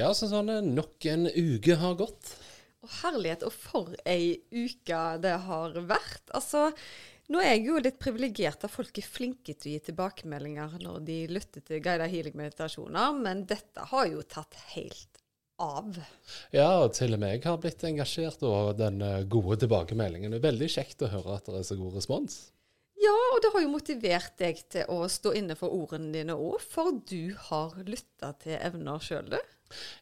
Ja, så sånn eh, nok en uke har gått. Og herlighet, og for ei uke det har vært. Altså, nå er jeg jo litt privilegert at folk er flinke til å gi tilbakemeldinger når de lytter til guida healing-meditasjoner, men dette har jo tatt helt av. Ja, og til og med jeg har blitt engasjert over den eh, gode tilbakemeldingen. Det er veldig kjekt å høre at det er så god respons. Ja, og det har jo motivert deg til å stå inne for ordene dine òg, for du har lytta til evner sjøl, du.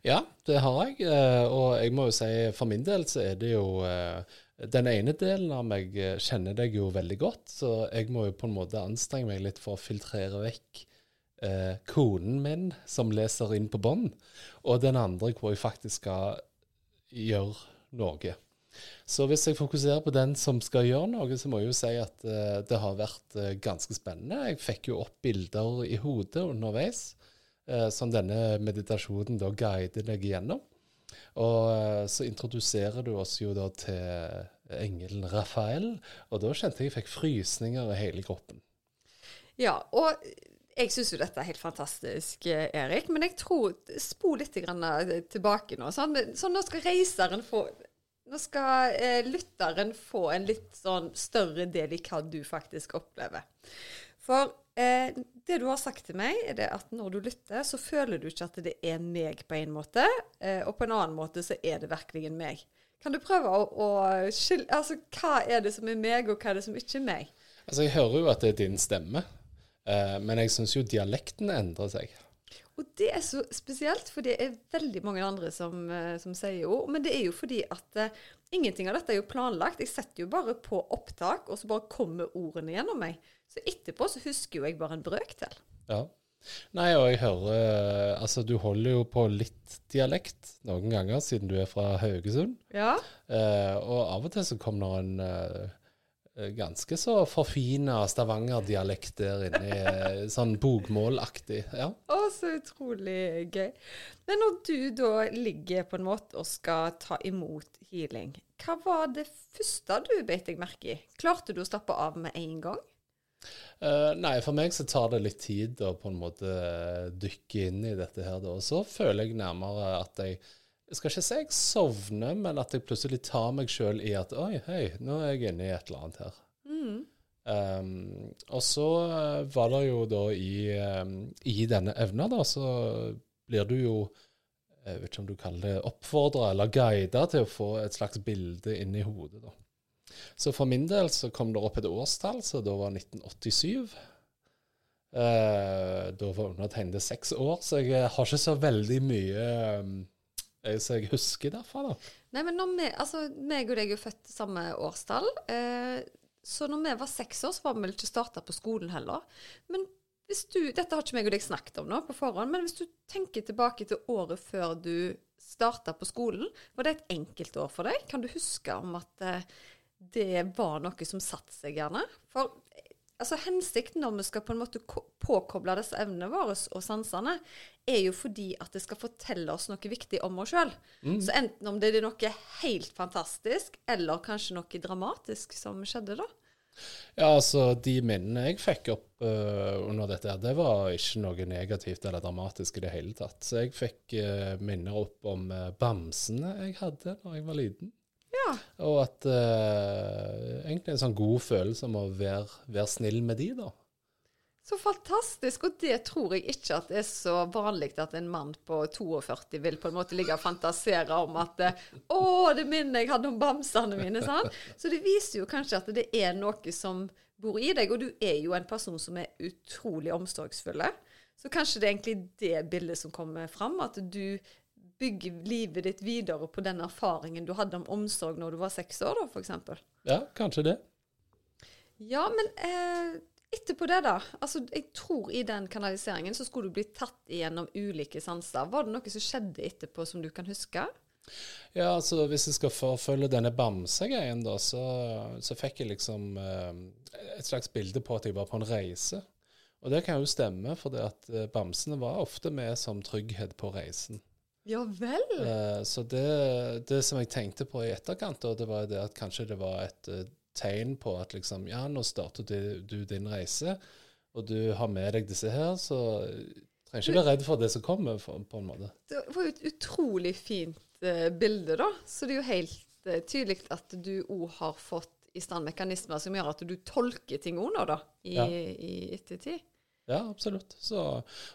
Ja, det har jeg. eh, Og jeg må jo si for min del så er det jo eh, Den ene delen av meg eh, kjenner deg jo veldig godt, så jeg må jo på en måte anstrenge meg litt for å filtrere vekk eh, konen min som leser inn på bånd, og den andre hvor jeg faktisk skal gjøre noe. Så hvis jeg fokuserer på den som skal gjøre noe, så må jeg jo si at uh, det har vært uh, ganske spennende. Jeg fikk jo opp bilder i hodet underveis, uh, som denne meditasjonen da guider deg gjennom. Og så introduserer du oss jo da til engelen Rafael, og da kjente jeg jeg fikk frysninger i hele kroppen. Ja, og jeg syns jo dette er helt fantastisk, Erik. Men jeg tror Spol litt tilbake nå. Sånn, sånn nå skal reiseren få Nå skal eh, lytteren få en litt sånn større del i hva du faktisk opplever. For eh, det du har sagt til meg, er det at når du lytter, så føler du ikke at det er meg på en måte, eh, og på en annen måte så er det virkelig meg. Kan du prøve å, å skille Altså, hva er det som er meg, og hva er det som ikke er meg? Altså, jeg hører jo at det er din stemme, eh, men jeg syns jo dialekten endrer seg. Og det er så spesielt, for det er veldig mange andre som, eh, som sier jo. Men det er jo fordi at uh, ingenting av dette er jo planlagt. Jeg setter jo bare på opptak, og så bare kommer ordene gjennom meg. Så etterpå så husker jo jeg bare en brøkdel. Ja. Nei, og jeg hører eh, Altså, du holder jo på litt dialekt noen ganger, siden du er fra Haugesund. Ja. Eh, og av og til så kommer det en ganske så forfina Stavanger-dialekt der inne, eh, sånn bokmålaktig. Ja. Å, så utrolig gøy. Men når du da ligger på en måte og skal ta imot healing, hva var det første du beit deg merke i? Klarte du å slappe av med en gang? Uh, nei, for meg så tar det litt tid å på en måte eh, dykke inn i dette her, da. Og så føler jeg nærmere at jeg jeg skal ikke si jeg sovner, men at jeg plutselig tar meg sjøl i at oi, hei, nå er jeg inne i et eller annet her. Um, og så eh, var det jo da i, um, i denne evna, da, så blir du jo Jeg vet ikke om du kaller det oppfordra eller guida til å få et slags bilde inn i hodet, da. Så for min del så kom det opp et årstall, så da var 1987. Eh, da var undertegnede seks år, så jeg har ikke så veldig mye um, jeg, så jeg husker derfra, da. Nei, men når vi, altså, meg og deg er jo født samme årstall. Eh, så når vi var seks år, så var vi vel ikke starta på skolen heller. Men hvis du, Dette har ikke meg og deg snakket om nå på forhånd, men hvis du tenker tilbake til året før du starta på skolen, var det et enkelt år for deg? Kan du huske om at eh, det var noe som satte seg, gjerne? For altså, hensikten når vi skal på en måte påkoble disse evnene våre og sansene, er jo fordi at det skal fortelle oss noe viktig om oss sjøl. Så enten om det er noe helt fantastisk, eller kanskje noe dramatisk som skjedde da. Ja, altså, de minnene jeg fikk opp uh, under dette, det var ikke noe negativt eller dramatisk i det hele tatt. Så jeg fikk uh, minner opp om uh, bamsene jeg hadde da jeg var liten. Ja. Og at uh, Egentlig en sånn god følelse om å være, være snill med de, da. Så fantastisk, og det tror jeg ikke at det er så vanlig at en mann på 42 vil på en måte ligge og fantasere om at eh, 'Å, det minnet jeg hadde om bamsene mine'. sant? Så det viser jo kanskje at det er noe som bor i deg, og du er jo en person som er utrolig omsorgsfull. Så kanskje det er egentlig det bildet som kommer fram, at du bygger livet ditt videre på den erfaringen du hadde om omsorg når du var seks år, da, f.eks. Ja, kanskje det. Ja, men eh, Etterpå det, da. Altså, jeg tror i den kanaliseringen så skulle du bli tatt igjennom ulike sanser. Var det noe som skjedde etterpå som du kan huske? Ja, altså hvis jeg skal forfølge denne bamsegreien, da, så, så, fikk jeg liksom eh, et slags bilde på at jeg var på en reise. Og det kan jo stemme, for det at eh, bamsene var ofte med som trygghet på reisen. Ja vel? Uh, så det, det, som jeg tenkte på i etterkant, da, det var det at kanskje det var et uh, tegn på at liksom, ja, nå starter du, du, din reise, og du har med deg disse her, så trenger ikke være redd for det som kommer, for, på en måte. Det var jo et utrolig fint uh, bilde, da. Så det er jo helt tydelig at du òg har fått i stand mekanismer som gjør at du tolker ting òg nå, da, i, ja. i ettertid. Ja, absolutt. Så,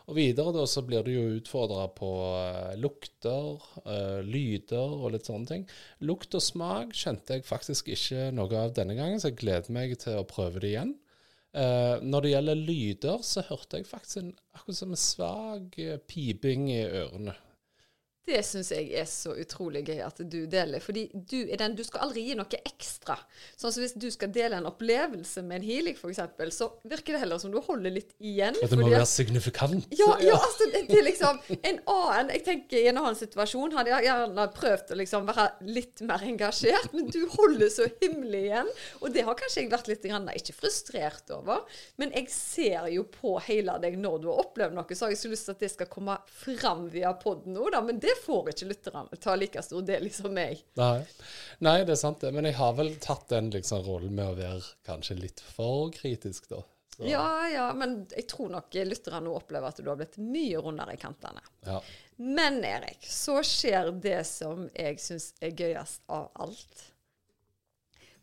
og videre da så blir du jo utfordra på uh, lukter, uh, lyder og litt sånne ting. Lukt og smak kjente jeg faktisk ikke noe av denne gangen, så jeg gleder meg til å prøve det igjen. Uh, når det gjelder lyder, så hørte jeg faktisk en, akkurat som en svak piping i ørene. Det syns jeg er så utrolig gøy at du deler. Fordi du er den Du skal aldri gi noe ekstra. Sånn som hvis du skal dele en opplevelse med en healing, f.eks., så virker det heller som du holder litt igjen. At det må være signifikant. Ja, ja altså det, det, er liksom En annen Jeg tenker i en annen situasjon hadde jeg gjerne prøvd å liksom være litt mer engasjert, men du holder så himmelig igjen. Og det har kanskje jeg vært litt grann, ikke frustrert over, men jeg ser jo på hele deg når du har opplevd noe, så har jeg så lyst til at det skal komme fram via poden nå, da. Men det får ikke lytterne ta like stor del som meg. Nei. Nei, det er sant det. Men jeg har vel tatt den liksom rollen med å være kanskje litt for kritisk, da. Så. Ja, ja, men jeg tror nok lytterne opplever at du har blitt mye rundere i kantene. Ja. Men Erik, så skjer det som jeg syns er gøyest av alt.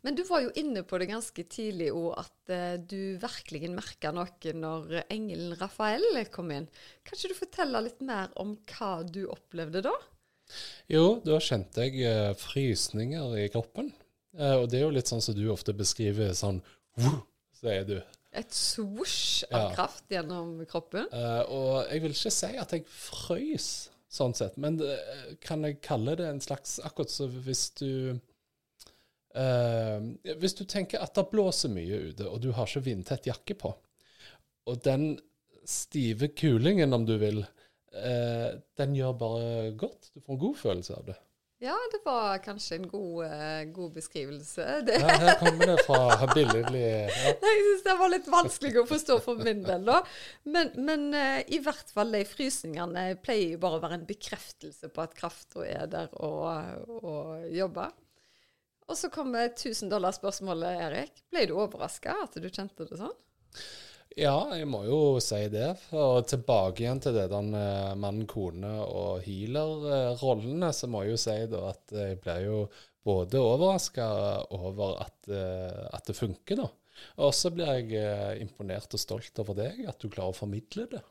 Men du var jo inne på det ganske tidlig òg, at uh, du virkelig merka noe når engelen Rafael kom inn. Kan ikke du fortelle litt mer om hva du opplevde da? Jo, da kjente jeg uh, frysninger i kroppen. Uh, og det er jo litt sånn som du ofte beskriver sånn Så er du. Et svosj av ja. kraft gjennom kroppen? og jeg vil ikke si at jeg frøys, sånn sett. Men kan jeg kalle det en slags Akkurat så hvis du Uh, hvis du tenker at det blåser mye ute, og du har ikke vindtett jakke på, og den stive kulingen, om du vil, uh, den gjør bare godt. Du får en god følelse av det. Ja, det var kanskje en god, uh, god beskrivelse. Det. Ja, her kommer det fra billedlig ja. Jeg syns det var litt vanskelig å forstå for min del, da. Men, men uh, i hvert fall de frysningene pleier jo bare å være en bekreftelse på at krafta er der og, og jobber. Og så kommer 1000 dollar-spørsmålet, Erik. Ble du overraska at du kjente det sånn? Ja, jeg må jo si det. Og tilbake igjen til det den mann, kone og healer-rollene, så må jeg jo si da at jeg ble jo både overraska over at, eh, at, det funker, da. Og så blir jeg eh, imponert og stolt over deg, at du klarer å formidle det.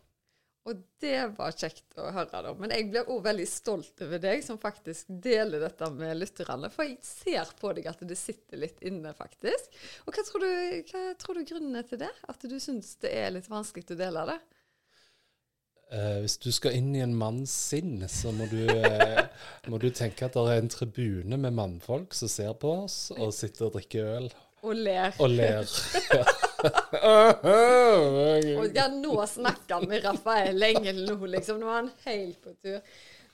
Og det var kjekt å høre, da. Men jeg blir òg veldig stolt over deg som faktisk deler dette med lytterne. For jeg ser på deg at det sitter litt inne, faktisk. Og hva tror du, hva tror du grunnen er til det? At du syns det er litt vanskelig å dele det? Uh, hvis du skal inn i en manns sinn, så må du, uh, må du tenke at det er en tribune med mannfolk som ser på oss og sitter og drikker øl. Og ler. Og ler. Ja. og ja, nå snakker han med Rafael Engel nå, liksom. Nå er han helt på tur.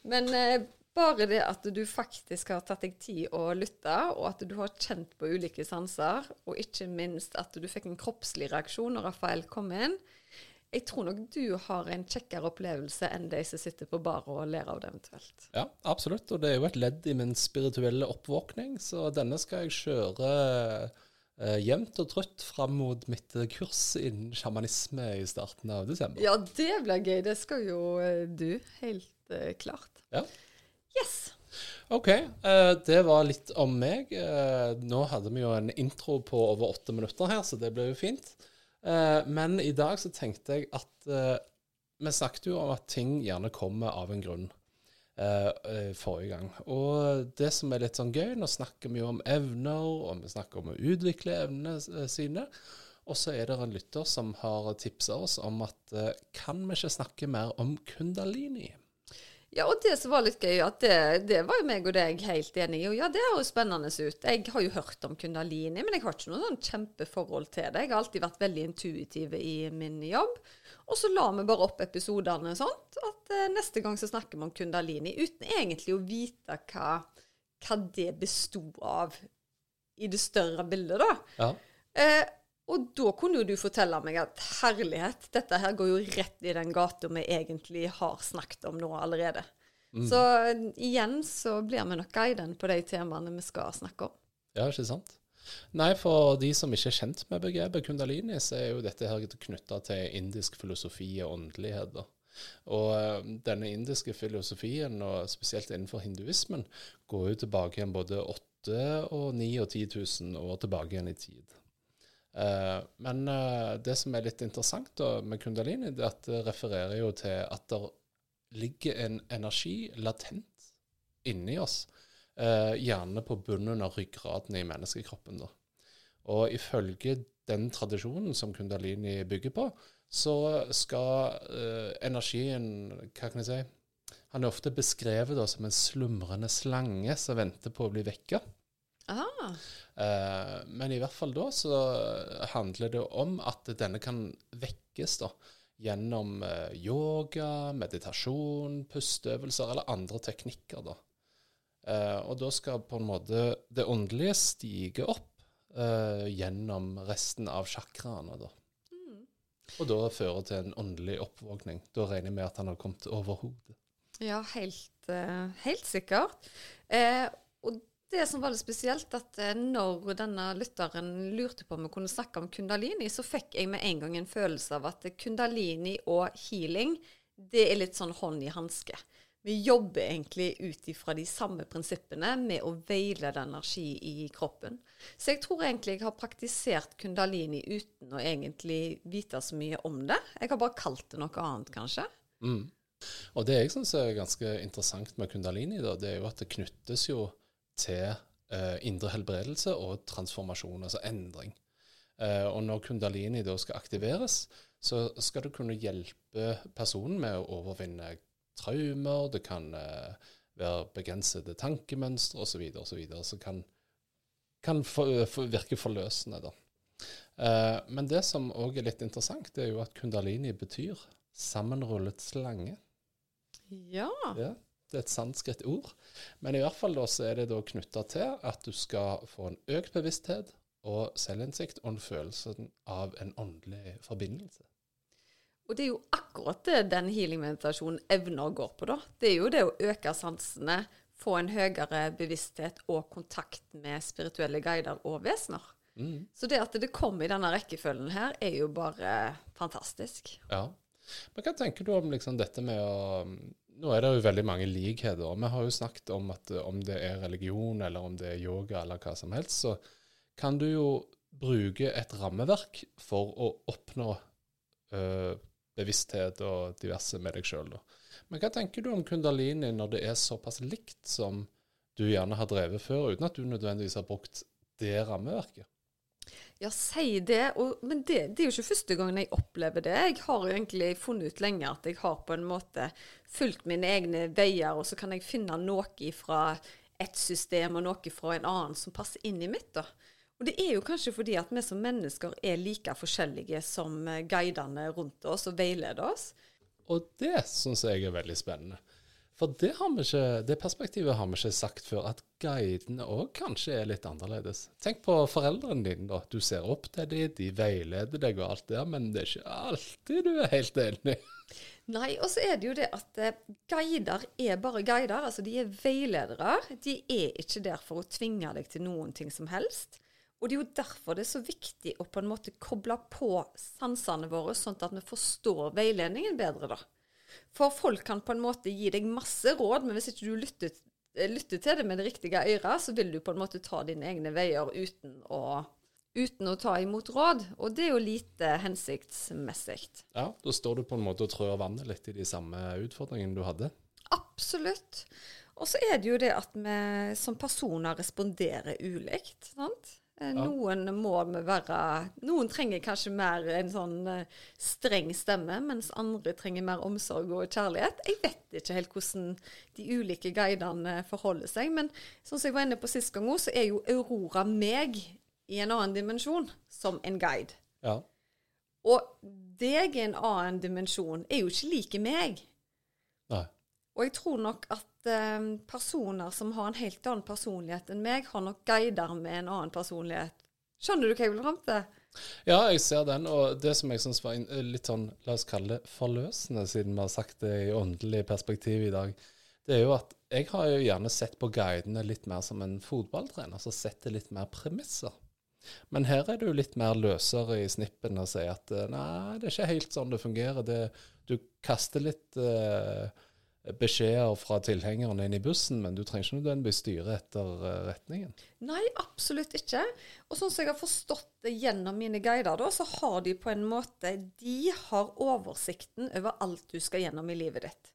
Men eh, bare det at du faktisk har tatt deg tid å lytte, og at du har kjent på ulike sanser, og ikke minst at du fikk en kroppslig reaksjon når Rafael kom inn, jeg tror nok du har en kjekkere opplevelse enn de som sitter på bar og ler av det eventuelt. Ja, absolutt. Og det er jo et ledd i min spirituelle oppvåkning, så denne skal jeg kjøre uh, jevnt og trutt fram mot mitt kurs innen sjamanisme i starten av desember. Ja, det blir gøy. Det skal jo uh, du. Helt uh, klart. Ja. Yes. OK. det var litt om meg. nå hadde vi jo en intro på over åtte minutter her, så det ble jo fint. men i dag så tenkte jeg at vi snakket jo om at ting gjerne kommer av en grunn. Uh, forrige gang. Og det som er litt sånn gøy, nå snakker vi jo om evner, og vi snakker om å utvikle evnene uh, sine. Og så er det en lytter som har tipsa oss om at uh, kan vi ikke snakke mer om kundalini? Ja, og det som var litt gøy, at det, det var jo meg og deg helt enig i. Og ja, det høres spennende ut. Jeg har jo hørt om kundalini, men jeg har ikke noe sånn kjempeforhold til det. Jeg har alltid vært veldig intuitiv i min jobb. Og så la vi bare opp episodene sånn at eh, neste gang så snakker vi om kundalini, uten egentlig å vite hva, hva det besto av i det større bildet, da. Ja. Eh, og da kunne jo du fortelle meg at herlighet, dette her går jo rett i den gata vi egentlig har snakket om nå allerede. Så eh, igjen så blir vi nok guiden på de temaene vi skal snakke om. Ja, ikke sant? Nei, for de som ikke er kjent med begrepet kundalini, så er jo dette her knytta til indisk filosofi og åndelighet. da. Og eh, denne indiske filosofien, og spesielt innenfor hinduismen, går jo tilbake igjen både 8 og 9 og 10 000 år tilbake igjen i tid. Eh, men eh, det som er litt interessant med kundalini, det er at det refererer jo til at det ligger en energi latent inni oss, eh, gjerne på bunnen av ryggraden i menneskekroppen. da. Og ifølge den tradisjonen som kundalini bygger på, så skal energien Hva kan jeg si? Han er ofte beskrevet da, som en slumrende slange som venter på å bli vekka. Ah, Eh, men i hvert fall da så handler det om at denne kan vekkes da, gjennom eh, yoga, meditasjon, pusteøvelser eller andre teknikker. da. Eh, og da skal på en måte det åndelige stige opp eh, gjennom resten av sjakraene. da. Og da føre til en åndelig oppvåkning. Da regner jeg med at han har kommet over hodet. ja, helt, helt sikkert. Eh, og det som var litt spesielt, at eh, når denne lytteren lurte på om vi kunne snakke om kundalini, så fikk jeg med en gang en følelse av at kundalini og healing, det er litt sånn hånd i hanske. Vi jobber egentlig ut ifra de samme prinsippene med å veilede energi i kroppen. Så jeg tror egentlig jeg har praktisert kundalini uten å egentlig vite så mye om det. Jeg har bare kalt det noe annet, kanskje. Mm. Og det jeg syns er ganske interessant med kundalini, da, det er jo at det knyttes jo til eh, indre helbredelse og transformasjon, altså endring. Eh, og når kundalini da skal aktiveres, så skal det kunne hjelpe personen med å overvinne traumer, det kan eh, være begrensede tankemønstre osv., osv., som kan, kan for, for virke forløsende. da. Eh, men det som òg er litt interessant, det er jo at kundalini betyr sammenrullet slange. Ja. Ja, det er et sanskrit ord. Men i hvert fall da så er det da knytta til at du skal få en økt bevissthet og selvinnsikt og en følelse av en åndelig forbindelse. Og det er jo akkurat det den healing-meditasjonen evner går på, da. Det er jo det å øke sansene, få en høyere bevissthet og kontakt med spirituelle guider og vesener. Mm. Så det at det kommer i denne rekkefølgen her, er jo bare fantastisk. Ja. Men hva tenker du om liksom dette med å Nå er det jo veldig mange likheter. Vi har jo snakket om at eh, om det er religion, eller om det er yoga, eller hva som helst, så kan du jo bruke et rammeverk for å oppnå øh, bevissthet og diverse med deg sjøl. Men hva tenker du om kundalini når det er såpass likt som du gjerne har drevet før, uten at du nødvendigvis har brukt det rammeverket? Ja, si det. Og, men det, det er jo ikke første gangen jeg opplever det. Jeg har jo egentlig funnet ut lenge at jeg har på en måte fulgt mine egne veier, og så kan jeg finne noe fra et system og noe fra en annen som passer inn i mitt. da. Og det er jo kanskje fordi at vi som mennesker er like forskjellige som guidene rundt oss og veileder oss. Og det syns jeg er veldig spennende. For det, ikke, det perspektivet har vi ikke sagt før, at guidene òg kanskje er litt annerledes. Tenk på foreldrene dine, da. Du ser opp til dem, de veileder deg og alt det, men det er ikke alltid du er helt enig. Nei, og så er det jo det at eh, guider er bare guider. Altså, de er veiledere. De er ikke der for å tvinge deg til noen ting som helst. Og det er jo derfor det er så viktig å på en måte koble på sansene våre, sånn at vi forstår veiledningen bedre, da. For folk kan på en måte gi deg masse råd, men hvis ikke du lytter, lytter til det med det riktige øret, så vil du på en måte ta dine egne veier uten å, uten å ta imot råd. Og det er jo lite hensiktsmessig. Ja, da står du på en måte og trør vannet litt i de samme utfordringene du hadde. Absolutt. Og så er det jo det at vi som personer responderer ulikt. sant? Eh, Noen må vi være Noen trenger kanskje mer en sånn eh, streng stemme, mens andre trenger mer omsorg og kjærlighet. Jeg vet ikke helt hvordan de ulike guidene forholder seg, men som jeg var inne på sist gang òg, så er jo Aurora meg i en annen dimensjon som en guide. Ja. Og deg i en annen dimensjon er jo ikke like meg. Nei. Og jeg tror nok at eh, personer som har en helt annen personlighet enn meg, har nok guider med en annen personlighet. Skjønner du hva jeg vil fram til? Ja, jeg ser den, og det som jeg syns var litt sånn, la oss kalle det forløsende, siden vi har sagt det i åndelig perspektiv i dag, det er jo at jeg har jo gjerne sett på guidene litt mer som en fotballtrener, som setter litt mer premisser. Men her er du litt mer løsere i snippen og sier at eh, nei, det er ikke helt sånn det fungerer. Det, du kaster litt eh, beskjeder fra tilhengeren inn i bussen, men du trenger ikke nødvendigvis styre etter eh, retningen. Nei, absolutt ikke. Og sånn som jeg har forstått det gjennom mine guider, da, så har de på en måte De har oversikten over alt du skal gjennom i livet ditt.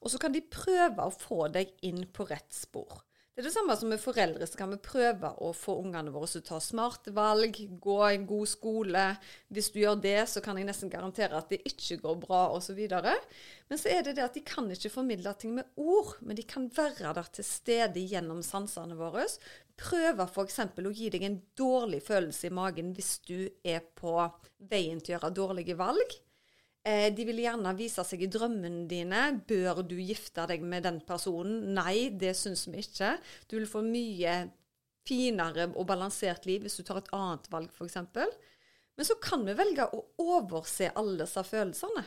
Og så kan de prøve å få deg inn på rett spor. Det er det samme som med foreldre, så kan vi prøve å få ungene våre til å ta smarte valg, gå i en god skole. Hvis du gjør det, så kan jeg nesten garantere at det ikke går bra, osv. Men så er det det at de kan ikke formidle ting med ord, men de kan være der til stede gjennom sansene våre. Prøve f.eks. å gi deg en dårlig følelse i magen hvis du er på veien til å gjøre dårlige valg. Eh, de vil gjerne vise seg i drømmene dine. Bør du gifte deg med den personen? Nei, det syns vi ikke. Du vil få mye finere og balansert liv hvis du tar et annet valg, f.eks. Men så kan vi velge å overse alle disse følelsene.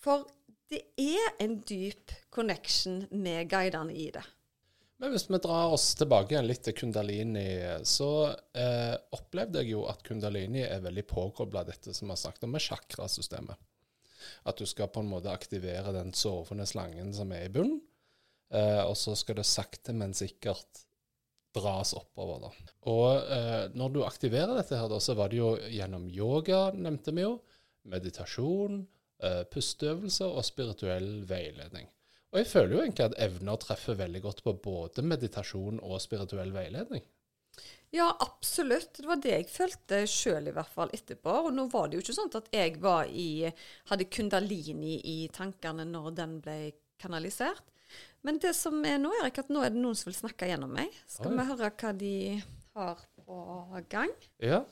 For det er en dyp connection med guidene i det. Men hvis vi drar oss tilbake igjen litt til kundalini, så eh, opplevde jeg jo at kundalini er veldig påkobla dette som vi har snakket om med chakrasystemet. At du skal på en måte aktivere den sovende slangen som er i bunnen, eh, og så skal det sakte, men sikkert dras oppover. da. Og eh, når du aktiverer dette, her da, så var det jo gjennom yoga, nevnte vi jo, meditasjon, eh, pusteøvelser og spirituell veiledning. Og jeg føler jo egentlig at evner treffer veldig godt på både meditasjon og spirituell veiledning. Ja, absolutt. Det var det jeg følte sjøl i hvert fall etterpå. Og nå var det jo ikke sånn at jeg var i, hadde kundalini i tankene når den ble kanalisert. Men det som er nå, Erik, at nå er det noen som vil snakke gjennom meg. Skal Oi. vi høre hva de har på gang? Ja.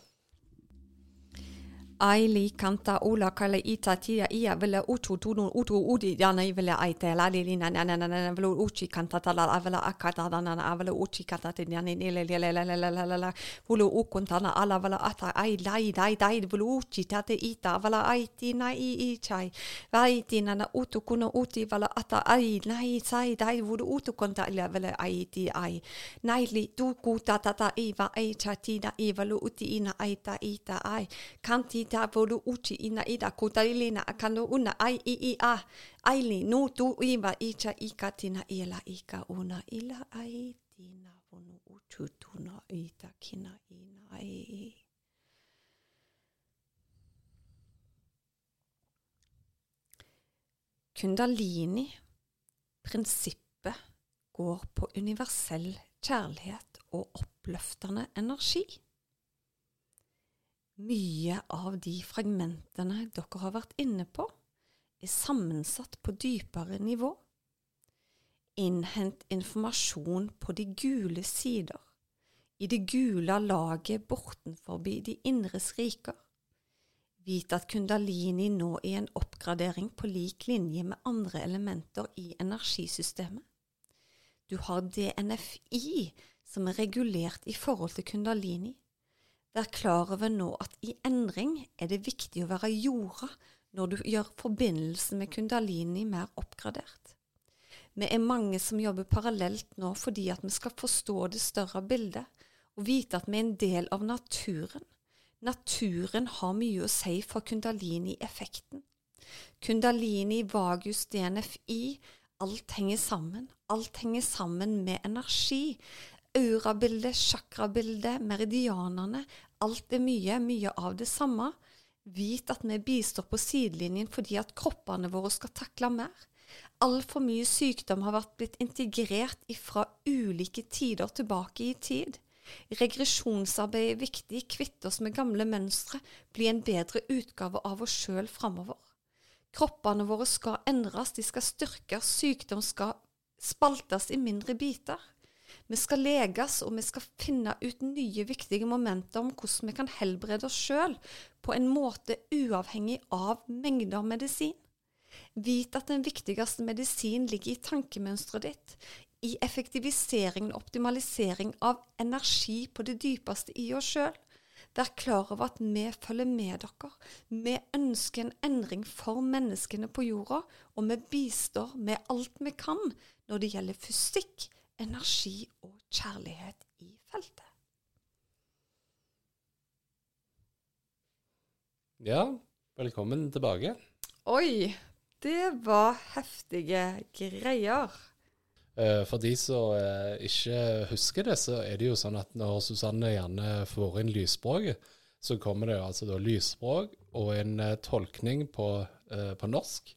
Aili kanta ula ita tia ia vela utu tunu utu udi dana i vela aite la li na na na na vela uchi kanta tala avela akata dana na avela uchi kanta te dana ni le le le le le le le le le. Vulu ukunta na ala vela ata ai lai dai dai vulu uchi tate ita vela aiti na i i chai. Vai ti na na utu kuna uti vela ata ai nai sai dai vulu utu konta ila vela aiti ai. Nai li tu ku ta ta ta i va ai chati na i velu uti ina aita ita ai. Kanti ta volu uchi ina ida kutalina akano una ai i i a aili no tu iba icha ika tina ika una ila ai tina vonu uchu tuna ita kina ina ai Kundalini, prinsippet, går på universell kjærlighet og oppløftende energi. Mye av de fragmentene dere har vært inne på, er sammensatt på dypere nivå. Innhent informasjon på de gule sider, i det gule laget bortenforbi de indres riker. Vit at kundalini nå er en oppgradering på lik linje med andre elementer i energisystemet. Du har DNFI, som er regulert i forhold til kundalini. Vær klar over nå at i endring er det viktig å være jorda når du gjør forbindelsen med kundalini mer oppgradert. Vi er mange som jobber parallelt nå fordi at vi skal forstå det større bildet, og vite at vi er en del av naturen. Naturen har mye å si for kundalini-effekten. Kundalini, vagus, DNFI, alt henger sammen. Alt henger sammen med energi. Aurabildet, chakrabildet, meridianene. Alt er mye, mye av det samme. Vit at vi bistår på sidelinjen fordi at kroppene våre skal takle mer. Altfor mye sykdom har vært blitt integrert fra ulike tider tilbake i tid. Regresjonsarbeid er viktig. Kvitte oss med gamle mønstre. Bli en bedre utgave av oss sjøl framover. Kroppene våre skal endres, de skal styrkes, sykdom skal spaltes i mindre biter. Vi skal leges, og vi skal finne ut nye viktige momenter om hvordan vi kan helbrede oss sjøl på en måte uavhengig av mengder medisin. Vit at den viktigste medisin ligger i tankemønsteret ditt, i effektivisering og optimalisering av energi på det dypeste i oss sjøl. Vær klar over at vi følger med dere. Vi ønsker en endring for menneskene på jorda, og vi bistår med alt vi kan når det gjelder fysikk, energi og kjærlighet i feltet. Ja, velkommen tilbake. Oi, det var heftige greier. Eh, For de som eh, ikke husker det, så er det jo sånn at når Susanne gjerne får inn lysspråket, så kommer det jo altså da lysspråk og en eh, tolkning på, på norsk.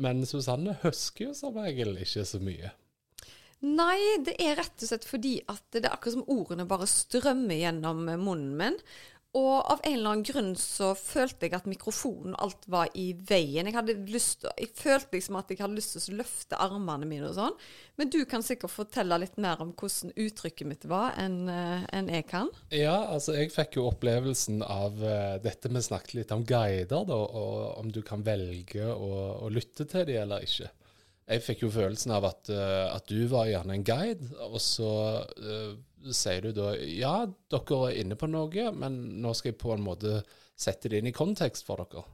Men Susanne husker jo som regel ikke så mye. Nei, det er rett og slett fordi at det er akkurat som ordene bare strømmer gjennom munnen min. Og av en eller annen grunn så følte jeg at mikrofonen og alt var i veien. Jeg, lyst, jeg følte liksom at jeg hadde lyst til å løfte armene mine og sånn. Men du kan sikkert fortelle litt mer om hvordan uttrykket mitt var enn en jeg kan. Ja, altså jeg fikk jo opplevelsen av uh, dette vi snakket litt om guider, da, og om du kan velge å, å lytte til dem eller ikke. Jeg fikk jo følelsen av at, eh, at du var gjerne en guide, og så uh, sier du da ja, dere er inne på noe, men nå skal jeg på en måte sette det inn i kontekst for dere.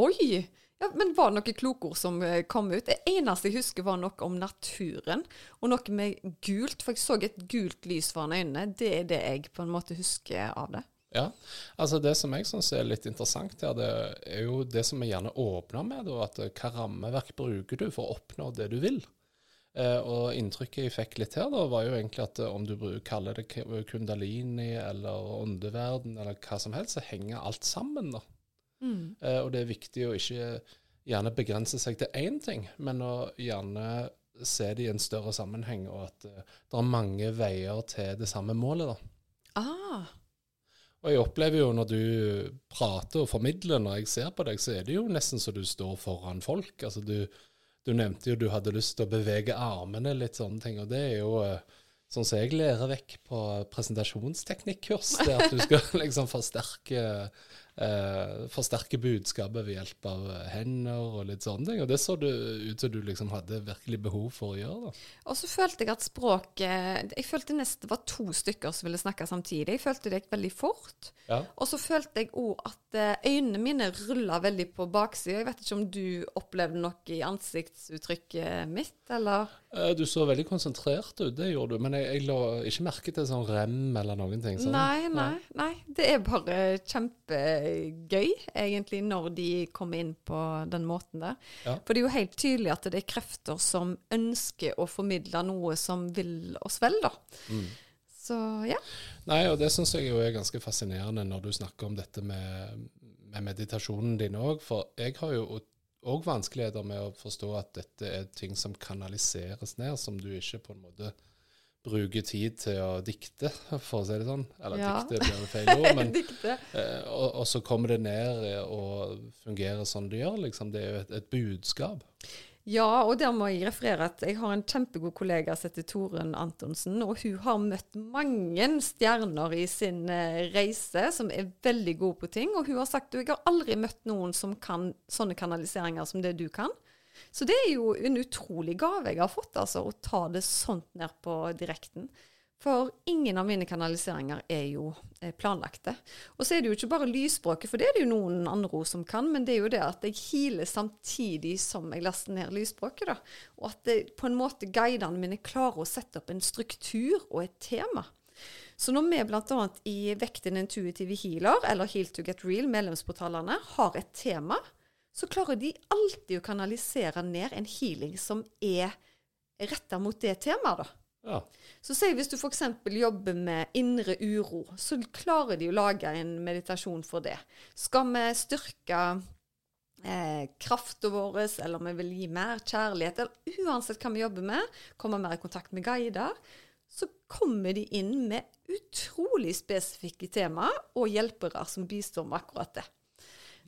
Oi! Ja, men var det noen klokord som eh, kom ut? Det eneste jeg husker var noe om naturen, og noe med gult. For jeg så et gult lys foran øynene. Det er det jeg på en måte husker av det. Ja, altså Det som jeg syns er litt interessant her, det er jo det som vi gjerne åpner med, da, at eh, hva rammeverk bruker du for å oppnå det du vil? Eh, og inntrykket jeg fikk litt her, da, var jo egentlig at eh, om du bruker kaller det kundalini eller åndeverden eller hva som helst, så henger alt sammen. da. Eh, og det er viktig å ikke gjerne begrense seg til én ting, men å gjerne se det i en større sammenheng, og at eh, det er mange veier til det samme målet. da. Ah, Og jeg opplever jo når du prater og formidler, når jeg ser på deg, så er det jo nesten så du står foran folk. Altså du, du nevnte jo du hadde lyst til å bevege armene, litt sånne ting. Og det er jo eh, sånn som jeg lærer vekk på presentasjonsteknikkurs. Det at du skal liksom forsterke, eh, forsterke budskapet ved hjelp av hender og litt sånne ting. Og det så det ut som du liksom hadde virkelig behov for å gjøre. da. Og så følte jeg at språket Jeg følte nesten det var to stykker som ville snakke samtidig. Jeg følte det gikk veldig fort. Ja. Og så følte jeg òg at eh, øynene mine rulla veldig på baksida. Jeg vet ikke om du opplevde noe i ansiktsuttrykket mitt, eller? Eh, Du så veldig konsentrert ut, det gjorde du. Men jeg, jeg la ikke merke til sånn rem eller noen ting. sånn. Nei, nei, nei. Det er bare kjempegøy, egentlig, når de kommer inn på den måten der. Ja. For det er jo helt tydelig at det er krefter som ønsker å formidle noe som vil oss vel, da. Mm. Så ja. Nei, og det syns jeg jo er ganske fascinerende når du snakker om dette med, med meditasjonen din òg. For jeg har jo òg vanskeligheter med å forstå at dette er ting som kanaliseres ned, som du ikke på en måte bruker tid til å dikte, for å si det sånn. Eller Ja. dikte blir det feil ord, men eh, og, og så kommer det ned eh, og fungerer sånn det gjør, liksom. Det er jo et, et budskap. Ja, og der må jeg referere at jeg har en kjempegod kollega som heter Torunn Antonsen, og hun har møtt mange stjerner i sin eh, reise som er veldig gode på ting, og hun har sagt at hun har aldri møtt noen som kan sånne kanaliseringer som det du kan. Så det er jo en utrolig gave jeg har fått, altså, å ta det sånt ned på direkten. For ingen av mine kanaliseringer er jo eh, planlagte. Og så er det jo ikke bare lysspråket, for det er det jo noen andre ord som kan, men det er jo det at jeg healer samtidig som jeg laster ned lysspråket, da. Og at det, på en måte guidene mine klarer å sette opp en struktur og et tema. Så når vi bl.a. i Vekten intuitive healer, eller Heal to get real, medlemsportalene, har et tema, så klarer de alltid å kanalisere ned en healing som er retta mot det temaet, da. Ja. Så si hvis du f.eks. jobber med indre uro, så klarer de å lage en meditasjon for det. Skal vi styrke eh, krafta vår, eller om vi vil gi mer kjærlighet, eller uansett hva vi jobber med, komme mer i kontakt med guider, så kommer de inn med utrolig spesifikke temaer og hjelpere som bistår med akkurat det.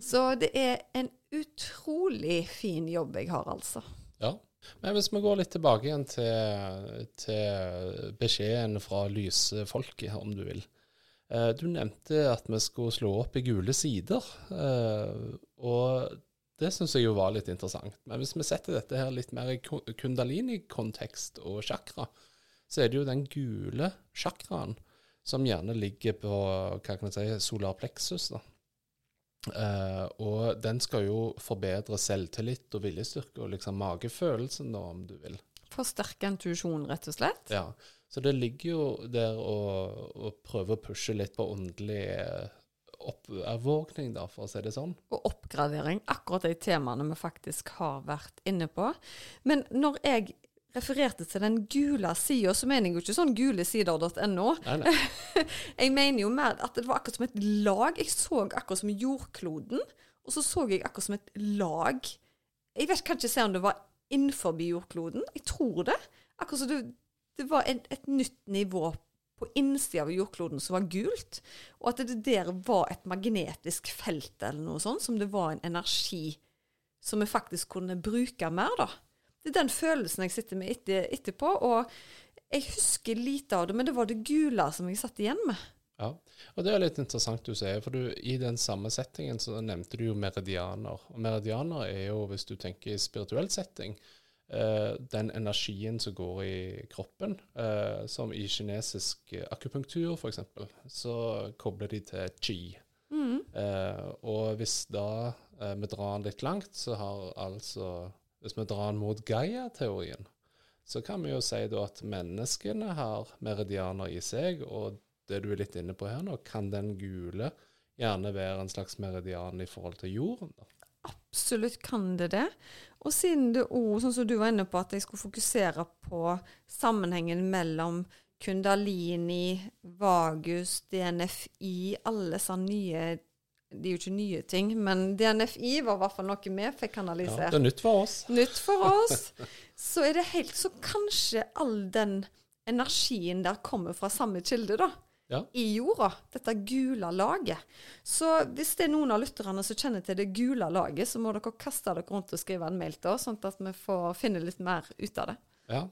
Så det er en utrolig fin jobb jeg har, altså. Ja. Men hvis vi går litt tilbake igjen til, til beskjeden fra lysfolket, om du vil. Eh, du nevnte at vi skulle slå opp i gule sider. Eh, og det syns jeg jo var litt interessant. Men hvis vi setter dette her litt mer i kundalini-kontekst og chakra, så er det jo den gule chakraen som gjerne ligger på hva kan jeg si, solar plexus. da. Uh, og den skal jo forbedre selvtillit og viljestyrke og liksom magefølelsen, da, om du vil. Forsterke intuisjon, rett og slett? Ja. Så det ligger jo der å, prøve å pushe litt på åndelig oppvåkning, da, for å si det sånn. Og oppgradering. Akkurat de temaene vi faktisk har vært inne på. Men når jeg refererte til den gule sida, så mener jeg jo ikke sånn gulesider.no. jeg mener jo mer at det var akkurat som et lag. Jeg så akkurat som jordkloden, og så så jeg akkurat som et lag. Jeg vet, kan ikke se om det var innenfor jordkloden. Jeg tror det. Akkurat som det, det var et, et nytt nivå på innsida av jordkloden som var gult, og at det der var et magnetisk felt eller noe sånt, som det var en energi som vi faktisk kunne bruke mer, da. Det er den følelsen jeg sitter med etter, etterpå. Og jeg husker lite av det, men det var det gule som jeg satt igjen med. Ja, og det er litt interessant du sier, for du, i den samme settingen så nevnte du jo meridianer. Og meridianer er jo, hvis du tenker i spirituell setting, eh, den energien som går i kroppen. Eh, som i kinesisk akupunktur, f.eks., så kobler de til chi. Mm. Eh, og hvis da eh, vi drar den litt langt, så har altså hvis vi drar den mot Gaia-teorien, så kan vi jo si at menneskene har meridianer i seg, og det du er litt inne på her nå, kan den gule gjerne være en slags meridian i forhold til jorden? da? Absolutt kan det det. Og siden det òg, sånn som du var inne på, at jeg skulle fokusere på sammenhengen mellom kundalini, vagus, DNFI, alle sånne nye det er jo ikke nye ting, men DNFI var i hvert fall noe vi fikk analysert. Ja, det er nytt for oss. Nytt for oss. Så er det helt Så kanskje all den energien der kommer fra samme kilde, da. Ja. I jorda. Dette gule laget. Så hvis det er noen av lytterne som kjenner til det gule laget, så må dere kaste dere rundt og skrive en mail til oss, sånn at vi får finne litt mer ut av det. Ja,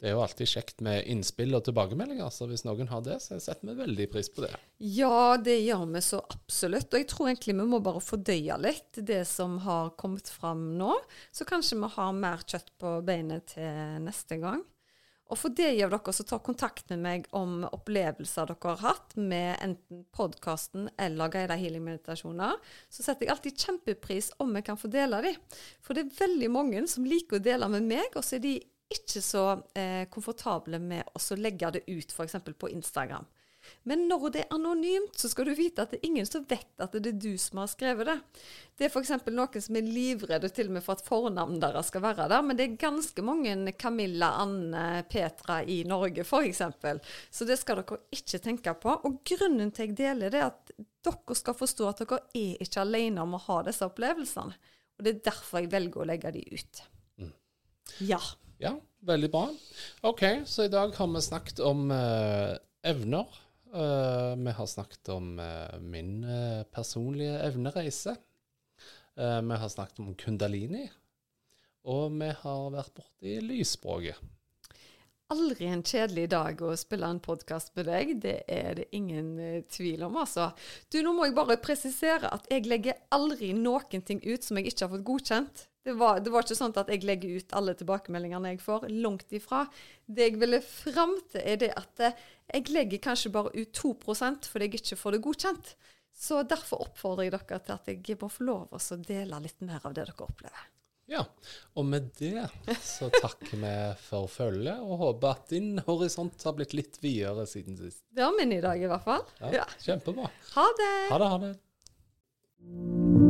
det er jo alltid kjekt med innspill og tilbakemeldinger, så hvis noen har det, så setter vi veldig pris på det. Ja, det gjør vi så absolutt. Og jeg tror egentlig vi må bare fordøye litt det som har kommet fram nå. Så kanskje vi har mer kjøtt på beinet til neste gang. Og for de av dere som tar kontakt med meg om opplevelser dere har hatt med enten podkasten eller guida healing-meditasjoner, så setter jeg alltid kjempepris om vi kan få dele de. For det er veldig mange som liker å dele med meg, og så er de ikke så eh, komfortable med å legge det ut f.eks. på Instagram. Men når det er anonymt, så skal du vite at det er ingen som vet at det er du som har skrevet det. Det er f.eks. noen som er livredde til og med for at fornavnet deres skal være der, men det er ganske mange Camilla, Anne, Petra i Norge f.eks. Så det skal dere ikke tenke på. Og grunnen til jeg deler det, er at dere skal forstå at dere er ikke alene om å ha disse opplevelsene. Og det er derfor jeg velger å legge de ut. Mm. Ja. Ja, veldig bra. OK, så i dag har vi snakket om uh, evner. Uh, vi har snakket om uh, min personlige evnereise. vi har snakket om kundalini. Og vi har vært borti lysspråket. Aldri en kjedelig dag å spille en podkast med deg. Det er det ingen tvil om, altså. Du, nå må jeg bare presisere at jeg legger aldri noen ting ut som jeg ikke har fått godkjent. Det var, det var, ikke sånn at jeg legger ut alle tilbakemeldingene jeg får. Langt ifra. Det jeg ville fram til, er det at eh, jeg legger kanskje bare ut 2% fordi jeg ikke får det godkjent. Så derfor oppfordrer jeg dere til at jeg må få lov å dele litt mer av det dere opplever. Ja, og med det så takker vi for følget, og håper at din horisont har blitt litt videre siden sist. Det har min i dag, i hvert fall. Ja, ja. Kjempebra. Ha det. Ha det, ha det.